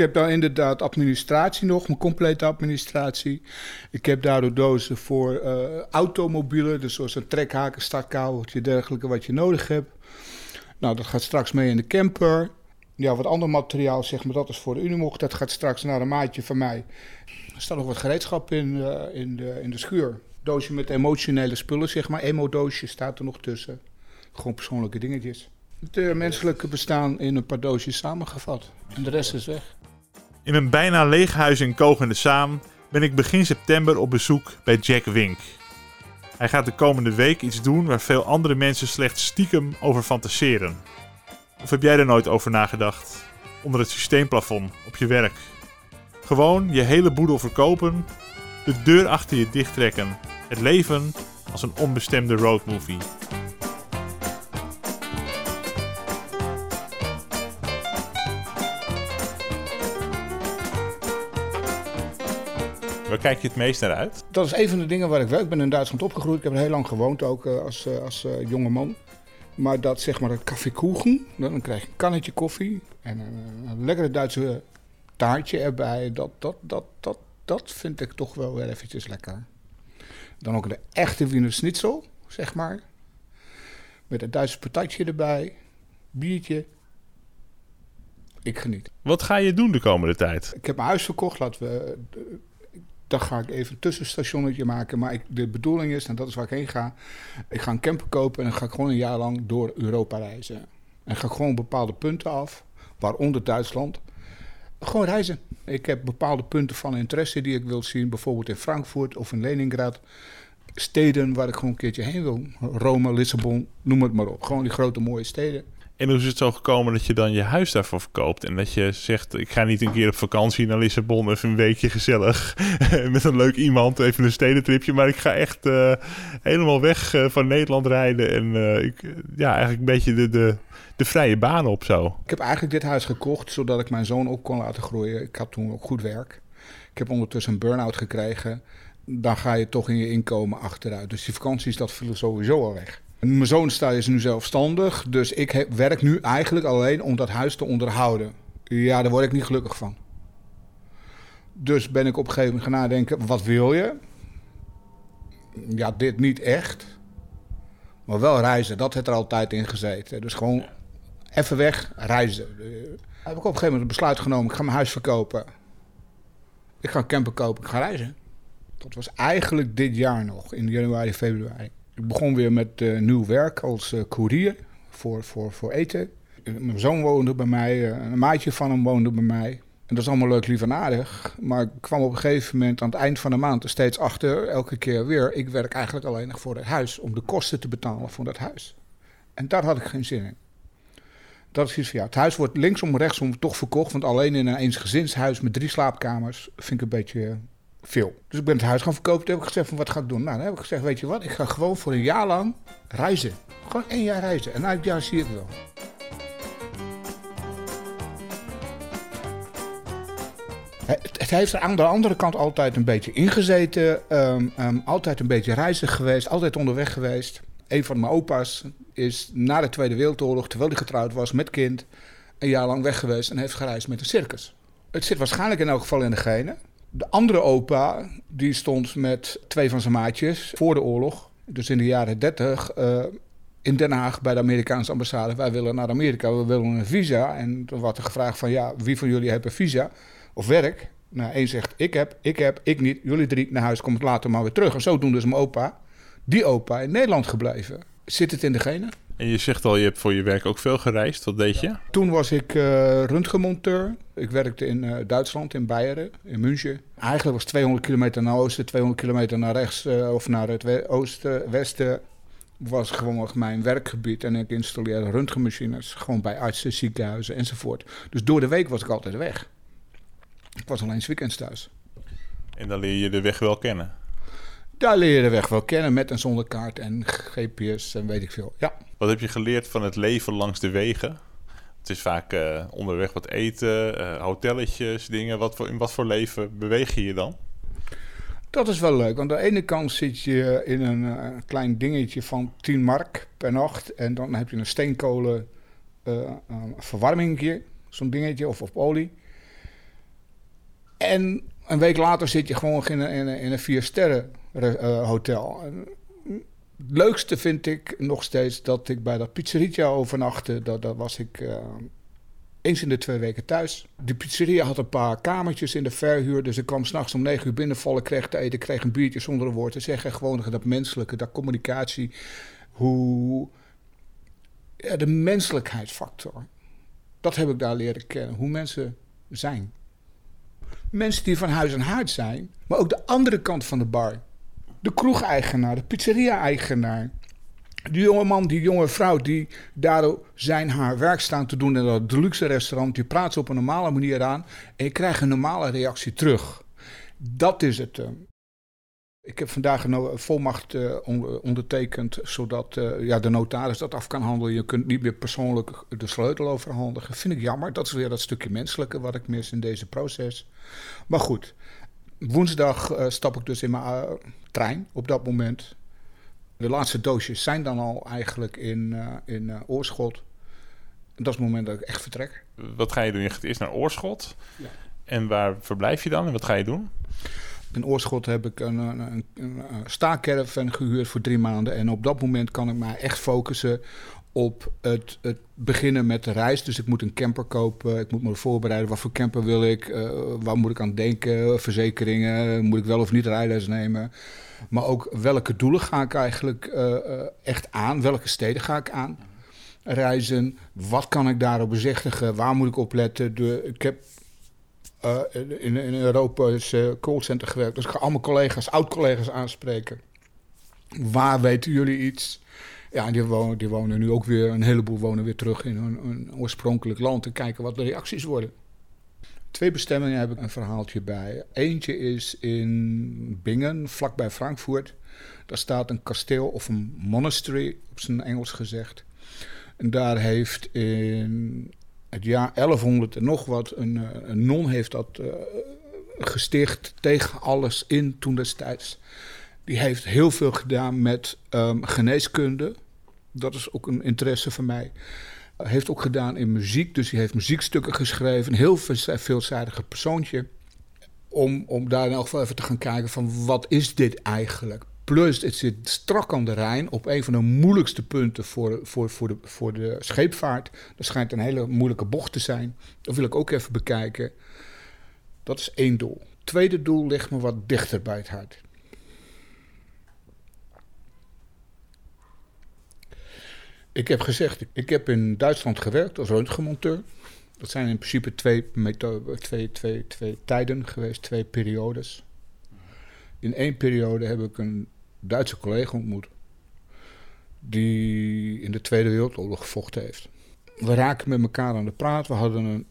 heb dan inderdaad administratie nog, mijn complete administratie. Ik heb daardoor dozen voor uh, automobielen, dus zoals een trekhaken, startkabeltje, dergelijke wat je nodig hebt. Nou, dat gaat straks mee in de camper. Ja, wat ander materiaal, zeg maar, dat is voor de Unimog. Dat gaat straks naar een maatje van mij. Er staat nog wat gereedschap in, uh, in, de, in de schuur. Doosje met emotionele spullen, zeg maar. Emo-doosje staat er nog tussen. Gewoon persoonlijke dingetjes. Het uh, menselijke bestaan in een paar doosjes samengevat. En de rest is weg. In een bijna leeg huis in Kogende Saam ben ik begin september op bezoek bij Jack Wink. Hij gaat de komende week iets doen waar veel andere mensen slechts stiekem over fantaseren. Of heb jij er nooit over nagedacht? Onder het systeemplafond, op je werk. Gewoon je hele boedel verkopen, de deur achter je dichttrekken. Het leven als een onbestemde roadmovie. Waar kijk je het meest naar uit? Dat is een van de dingen waar ik wel. Ik ben in Duitsland opgegroeid. Ik heb er heel lang gewoond, ook uh, als, uh, als uh, jonge man. Maar dat zeg maar het koffiekoegen, dan krijg je een kannetje koffie en een, een lekkere Duitse taartje erbij. Dat, dat, dat, dat, dat vind ik toch wel weer eventjes lekker. Dan ook de echte Wiener Schnitzel, zeg maar. Met een Duitse patatje erbij, biertje. Ik geniet. Wat ga je doen de komende tijd? Ik heb mijn huis verkocht. Laten we dan ga ik even een tussenstationnetje maken. Maar ik, de bedoeling is, en dat is waar ik heen ga... ik ga een camper kopen en dan ga ik gewoon een jaar lang door Europa reizen. En ga ik gewoon bepaalde punten af, waaronder Duitsland. Gewoon reizen. Ik heb bepaalde punten van interesse die ik wil zien. Bijvoorbeeld in Frankfurt of in Leningrad. Steden waar ik gewoon een keertje heen wil. Rome, Lissabon, noem het maar op. Gewoon die grote mooie steden. En hoe is het zo gekomen dat je dan je huis daarvoor verkoopt? En dat je zegt, ik ga niet een keer op vakantie naar Lissabon, even een weekje gezellig met een leuk iemand, even een stedentripje. Maar ik ga echt uh, helemaal weg uh, van Nederland rijden en uh, ik, ja, eigenlijk een beetje de, de, de vrije baan op zo. Ik heb eigenlijk dit huis gekocht zodat ik mijn zoon op kon laten groeien. Ik had toen ook goed werk. Ik heb ondertussen een burn-out gekregen. Dan ga je toch in je inkomen achteruit. Dus die vakanties, dat viel sowieso al weg. Mijn zoon is nu zelfstandig, dus ik werk nu eigenlijk alleen om dat huis te onderhouden. Ja, daar word ik niet gelukkig van. Dus ben ik op een gegeven moment gaan nadenken, wat wil je? Ja, dit niet echt. Maar wel reizen, dat heeft er altijd in gezeten. Dus gewoon even weg, reizen. heb ik op een gegeven moment het besluit genomen, ik ga mijn huis verkopen. Ik ga een camper kopen, ik ga reizen. Dat was eigenlijk dit jaar nog, in januari, februari. Ik begon weer met uh, nieuw werk als uh, koerier voor, voor, voor eten. Mijn zoon woonde bij mij, een maatje van hem woonde bij mij. En dat is allemaal leuk, lief en aardig. Maar ik kwam op een gegeven moment aan het eind van de maand er steeds achter, elke keer weer. Ik werk eigenlijk alleen nog voor het huis, om de kosten te betalen voor dat huis. En daar had ik geen zin in. Dat is iets ja, het huis wordt linksom, rechtsom toch verkocht. Want alleen in een eensgezinshuis met drie slaapkamers vind ik een beetje Dus ik ben het huis gaan verkopen. Toen heb ik gezegd van wat ga ik doen? Nou, dan heb ik gezegd, weet je wat, ik ga gewoon voor een jaar lang reizen. Gewoon één jaar reizen. En na het jaar zie ik wel. Het heeft aan de andere kant altijd een beetje ingezeten. Um, um, altijd een beetje reizig geweest. Altijd onderweg geweest. Een van mijn opa's is na de Tweede Wereldoorlog, terwijl hij getrouwd was met kind, een jaar lang weg geweest en heeft gereisd met een circus. Het zit waarschijnlijk in elk geval in de genen. De andere opa, die stond met twee van zijn maatjes voor de oorlog, dus in de jaren 30, uh, in Den Haag bij de Amerikaanse ambassade. Wij willen naar Amerika, we willen een visa. En toen werd er gevraagd van, ja, wie van jullie heeft een visa of werk? Nou, één zegt, ik heb, ik heb, ik niet. Jullie drie naar huis, komt later maar weer terug. En zo doen dus mijn opa, die opa, in Nederland gebleven. Zit het in de genen? En je zegt al, je hebt voor je werk ook veel gereisd. Wat deed je? Ja. Toen was ik uh, röntgenmonteur. Ik werkte in uh, Duitsland, in Beieren, in München. Eigenlijk was 200 kilometer naar oosten, 200 kilometer naar rechts uh, of naar het oosten, westen. Was gewoon mijn werkgebied en ik installeerde röntgenmachines. Gewoon bij artsen, ziekenhuizen enzovoort. Dus door de week was ik altijd weg. Ik was alleen 's weekends thuis. En dan leer je de weg wel kennen? Daar leer je de weg wel kennen met en zonder kaart en GPS en weet ik veel. Ja. Wat heb je geleerd van het leven langs de wegen? Het is vaak uh, onderweg wat eten, uh, hotelletjes, dingen. Wat voor, in wat voor leven beweeg je je dan? Dat is wel leuk. Want aan de ene kant zit je in een uh, klein dingetje van 10 mark per nacht. En dan heb je een steenkolen verwarmingje, zo'n dingetje, of op olie. En een week later zit je gewoon in een, in een, in een vier sterren uh, hotel. Het leukste vind ik nog steeds dat ik bij dat pizzeria overnachtte. Dat, dat was ik uh, eens in de twee weken thuis. Die pizzeria had een paar kamertjes in de verhuur. Dus ik kwam s'nachts om negen uur binnenvallen, kreeg te eten, kreeg een biertje zonder een woord te zeggen. Gewoon dat menselijke, dat communicatie. Hoe. Ja, de menselijkheidsfactor. Dat heb ik daar leren kennen. Hoe mensen zijn. Mensen die van huis en haard zijn, maar ook de andere kant van de bar. De kroegeigenaar, de pizzeria-eigenaar. Die jonge man, die jonge vrouw die daardoor zijn haar werk staan te doen in dat deluxe restaurant, die praat ze op een normale manier aan en je krijgt een normale reactie terug. Dat is het. Eh. Ik heb vandaag een volmacht uh, ondertekend, zodat ja, de notaris dat af kan handelen. Je kunt niet meer persoonlijk de sleutel overhandigen. Vind ik jammer. Dat is weer dat stukje menselijke wat ik mis in deze proces. Maar goed, woensdag uh, stap ik dus in mijn trein op dat moment. De laatste doosjes zijn dan al eigenlijk in, in Oorschot. En dat is het moment dat ik echt vertrek. Wat ga je doen? Je gaat eerst naar Oorschot. Ja. En waar verblijf je dan en wat ga je doen? In Oorschot heb ik een, een, een, gehuurd voor drie maanden. En op dat moment kan ik mij echt focussen op het, het, beginnen met de reis. Dus ik moet een camper kopen, ik moet me voorbereiden. Wat voor camper wil ik? Uh, waar moet ik aan denken? Verzekeringen? Moet ik wel of niet rijles nemen? Maar ook welke doelen ga ik eigenlijk uh, echt aan? Welke steden ga ik aan? Reizen, wat kan ik daarop bezichtigen? Waar moet ik op letten? Ik heb in, in Europa is callcenter gewerkt. Dus ik ga allemaal collega's, oud-collega's aanspreken. Waar weten jullie iets? Ja, die wonen, die wonen nu ook weer, een heleboel wonen weer terug in hun, oorspronkelijk land en kijken wat de reacties worden. Twee bestemmingen heb ik een verhaaltje bij. Eentje is in Bingen, vlakbij Frankfurt. Daar staat een kasteel of een monastery, op zijn Engels gezegd. En daar heeft in het jaar 1100 en nog wat, een, eh, een non heeft dat uh, gesticht tegen alles in toen destijds. Die heeft heel veel gedaan met um, geneeskunde. Dat is ook een interesse van mij. Heeft ook gedaan in muziek, dus hij heeft muziekstukken geschreven. Een heel veelzijdige persoontje. Om, om daar in elk geval even te gaan kijken van wat is dit eigenlijk? Plus, het zit strak aan de Rijn op een van de moeilijkste punten voor, voor, voor, de, voor de scheepvaart. Dat schijnt een hele moeilijke bocht te zijn. Dat wil ik ook even bekijken. Dat is één doel. Tweede doel ligt me wat dichter bij het hart. Ik heb gezegd, ik heb in Duitsland gewerkt als röntgenmonteur. Dat zijn in principe twee, twee, twee, twee tijden geweest, twee periodes. In één periode heb ik een Duitse collega ontmoet. Die in de Tweede Wereldoorlog gevochten heeft. We raken met elkaar aan de praat. We hadden een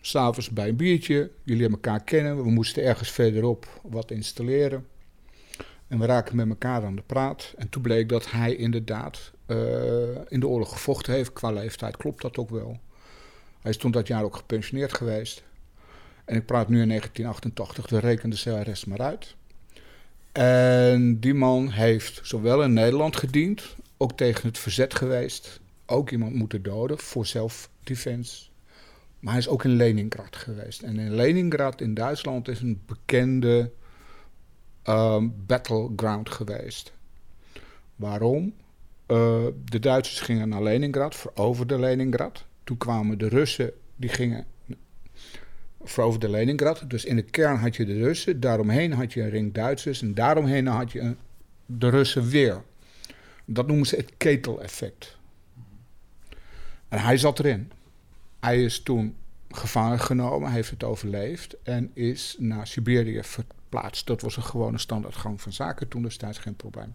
s'avonds bij een biertje. Jullie elkaar kennen. We moesten ergens verderop wat installeren. En we raken met elkaar aan de praat. En toen bleek dat hij inderdaad in de oorlog gevochten heeft. Qua leeftijd klopt dat ook wel. Hij is toen dat jaar ook gepensioneerd geweest. En ik praat nu in 1988, de rekende de rest maar uit. En die man heeft zowel in Nederland gediend, ook tegen het verzet geweest, ook iemand moeten doden voor zelfdefense. Maar hij is ook in Leningrad geweest. En in Leningrad in Duitsland is een bekende um, battleground geweest. Waarom? Uh, de Duitsers gingen naar Leningrad, veroverden Leningrad. Toen kwamen de Russen, die gingen veroverde Leningrad. Dus in de kern had je de Russen, daaromheen had je een ring Duitsers en daaromheen had je de Russen weer. Dat noemen ze het keteleffect. En hij zat erin. Hij is toen gevangen genomen, heeft het overleefd en is naar Siberië verplaatst. Dat was een gewone standaardgang van zaken, toen destijds geen probleem.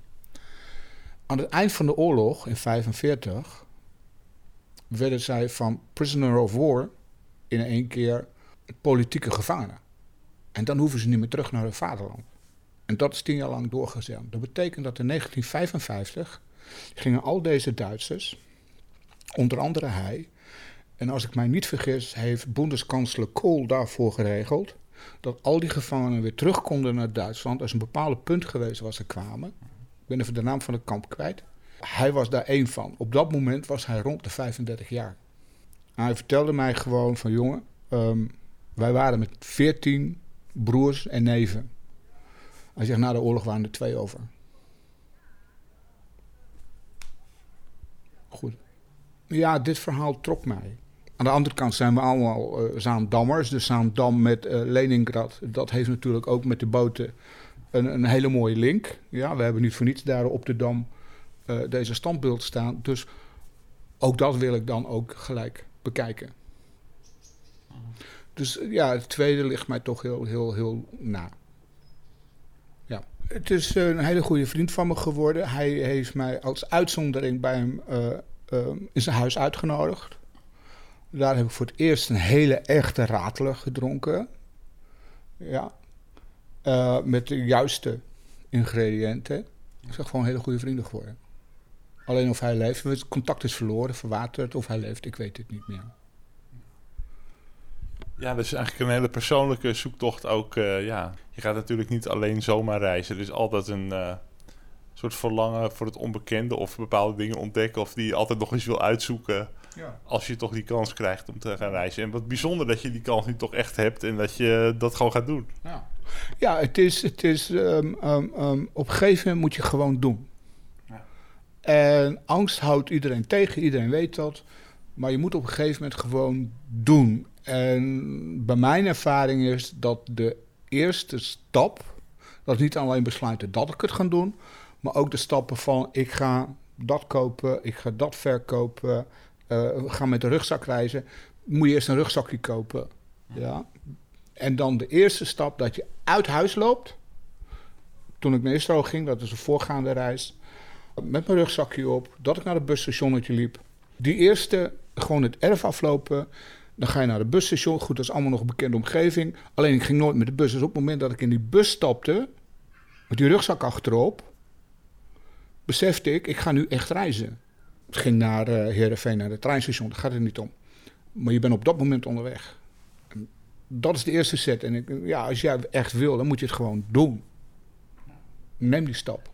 Aan het eind van de oorlog, in 1945, werden zij van prisoner of war in één keer politieke gevangenen. En dan hoeven ze niet meer terug naar hun vaderland. En dat is tien jaar lang doorgezet. Dat betekent dat in 1955 gingen al deze Duitsers, onder andere hij, en als ik mij niet vergis, heeft Bundeskanzler Kohl daarvoor geregeld dat al die gevangenen weer terug konden naar Duitsland. als een bepaald punt geweest waar ze kwamen. Ben even de naam van het kamp kwijt. Hij was daar één van. Op dat moment was hij rond de 35 jaar. hij vertelde mij gewoon van jongen, ehm, wij waren met 14 broers en neven. Hij zegt, na de oorlog waren er twee over. Goed. Ja, dit verhaal trok mij. Aan de andere kant zijn we allemaal uh, Zaandammers. Dus Zaandam met uh, Leningrad, dat heeft natuurlijk ook met de boten een, een, hele mooie link. Ja, we hebben niet voor niets daar op de Dam uh, deze standbeeld staan. Dus ook dat wil ik dan ook gelijk bekijken. Dus ja, het tweede ligt mij toch heel, heel, heel na. Ja. Het is een hele goede vriend van me geworden. Hij heeft mij als uitzondering bij hem in zijn huis uitgenodigd. Daar heb ik voor het eerst een hele echte radler gedronken. Ja. Uh, met de juiste ingrediënten. Ik zeg gewoon hele goede vrienden geworden. Alleen of hij leeft, het contact is verloren, verwaterd, of hij leeft, ik weet het niet meer. Ja, dat is eigenlijk een hele persoonlijke zoektocht ook. Uh, ja. Je gaat natuurlijk niet alleen zomaar reizen. Er is altijd een uh, soort verlangen voor het onbekende of bepaalde dingen ontdekken of die je altijd nog eens wil uitzoeken. Ja. Als je toch die kans krijgt om te gaan reizen. En wat bijzonder dat je die kans nu toch echt hebt en dat je dat gewoon gaat doen. Ja, ja het is, het is um, um, um, op een gegeven moment moet je gewoon doen. Ja. En angst houdt iedereen tegen, iedereen weet dat. Maar je moet op een gegeven moment gewoon doen. En bij mijn ervaring is dat de eerste stap, dat is niet alleen besluiten dat ik het ga doen, maar ook de stappen van ik ga dat kopen, ik ga dat verkopen, uh, ga met een rugzak reizen. Moet je eerst een rugzakje kopen. Ja. En dan de eerste stap dat je uit huis loopt. Toen ik naar Israël ging, dat is een voorgaande reis. Met mijn rugzakje op, dat ik naar het busstationnetje liep. Die eerste, gewoon het erf aflopen. Dan ga je naar het busstation. Goed, dat is allemaal nog een bekende omgeving. Alleen ik ging nooit met de bus. Dus op het moment dat ik in die bus stapte, met die rugzak achterop, besefte ik, ik ga nu echt reizen. Ging naar uh, Heerenveen, naar het treinstation. Daar gaat het niet om. Maar je bent op dat moment onderweg. En dat is de eerste set. En ik, ja, als jij echt wil, dan moet je het gewoon doen. Neem die stap.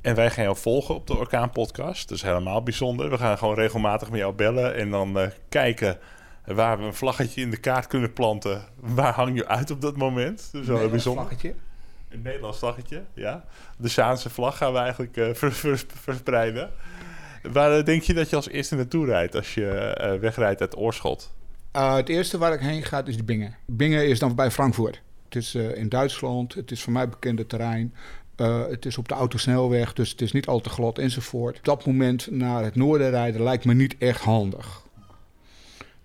En wij gaan jou volgen op de Orkaan Podcast. Dat is helemaal bijzonder. We gaan gewoon regelmatig met jou bellen en dan uh, kijken waar we een vlaggetje in de kaart kunnen planten. Waar hang je uit op dat moment? Dat is wel bijzonder. Vlaggetje. Een Nederlands vlaggetje, ja. De Zaanse vlag gaan we eigenlijk uh, vers, vers, verspreiden. Waar uh, denk je dat je als eerste naartoe rijdt als je uh, wegrijdt uit Oorschot? het eerste waar ik heen ga is Bingen. Bingen is dan bij Frankfurt. Het is in Duitsland, het is voor mij bekende terrein. Het is op de autosnelweg, dus het is niet al te glad enzovoort. Op dat moment naar het noorden rijden lijkt me niet echt handig.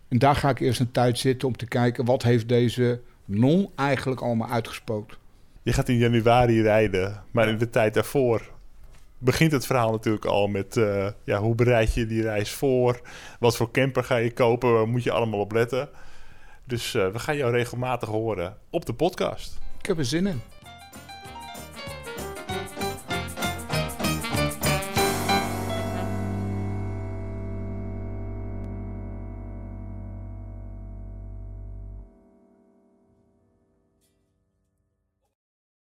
En daar ga ik eerst een tijd zitten om te kijken wat heeft deze non eigenlijk allemaal uitgespookt. Je gaat in januari rijden, maar in de tijd daarvoor begint het verhaal natuurlijk al met uh, ja, hoe bereid je die reis voor? Wat voor camper ga je kopen? Waar moet je allemaal op letten? Dus uh, we gaan jou regelmatig horen op de podcast. Ik heb er zin in.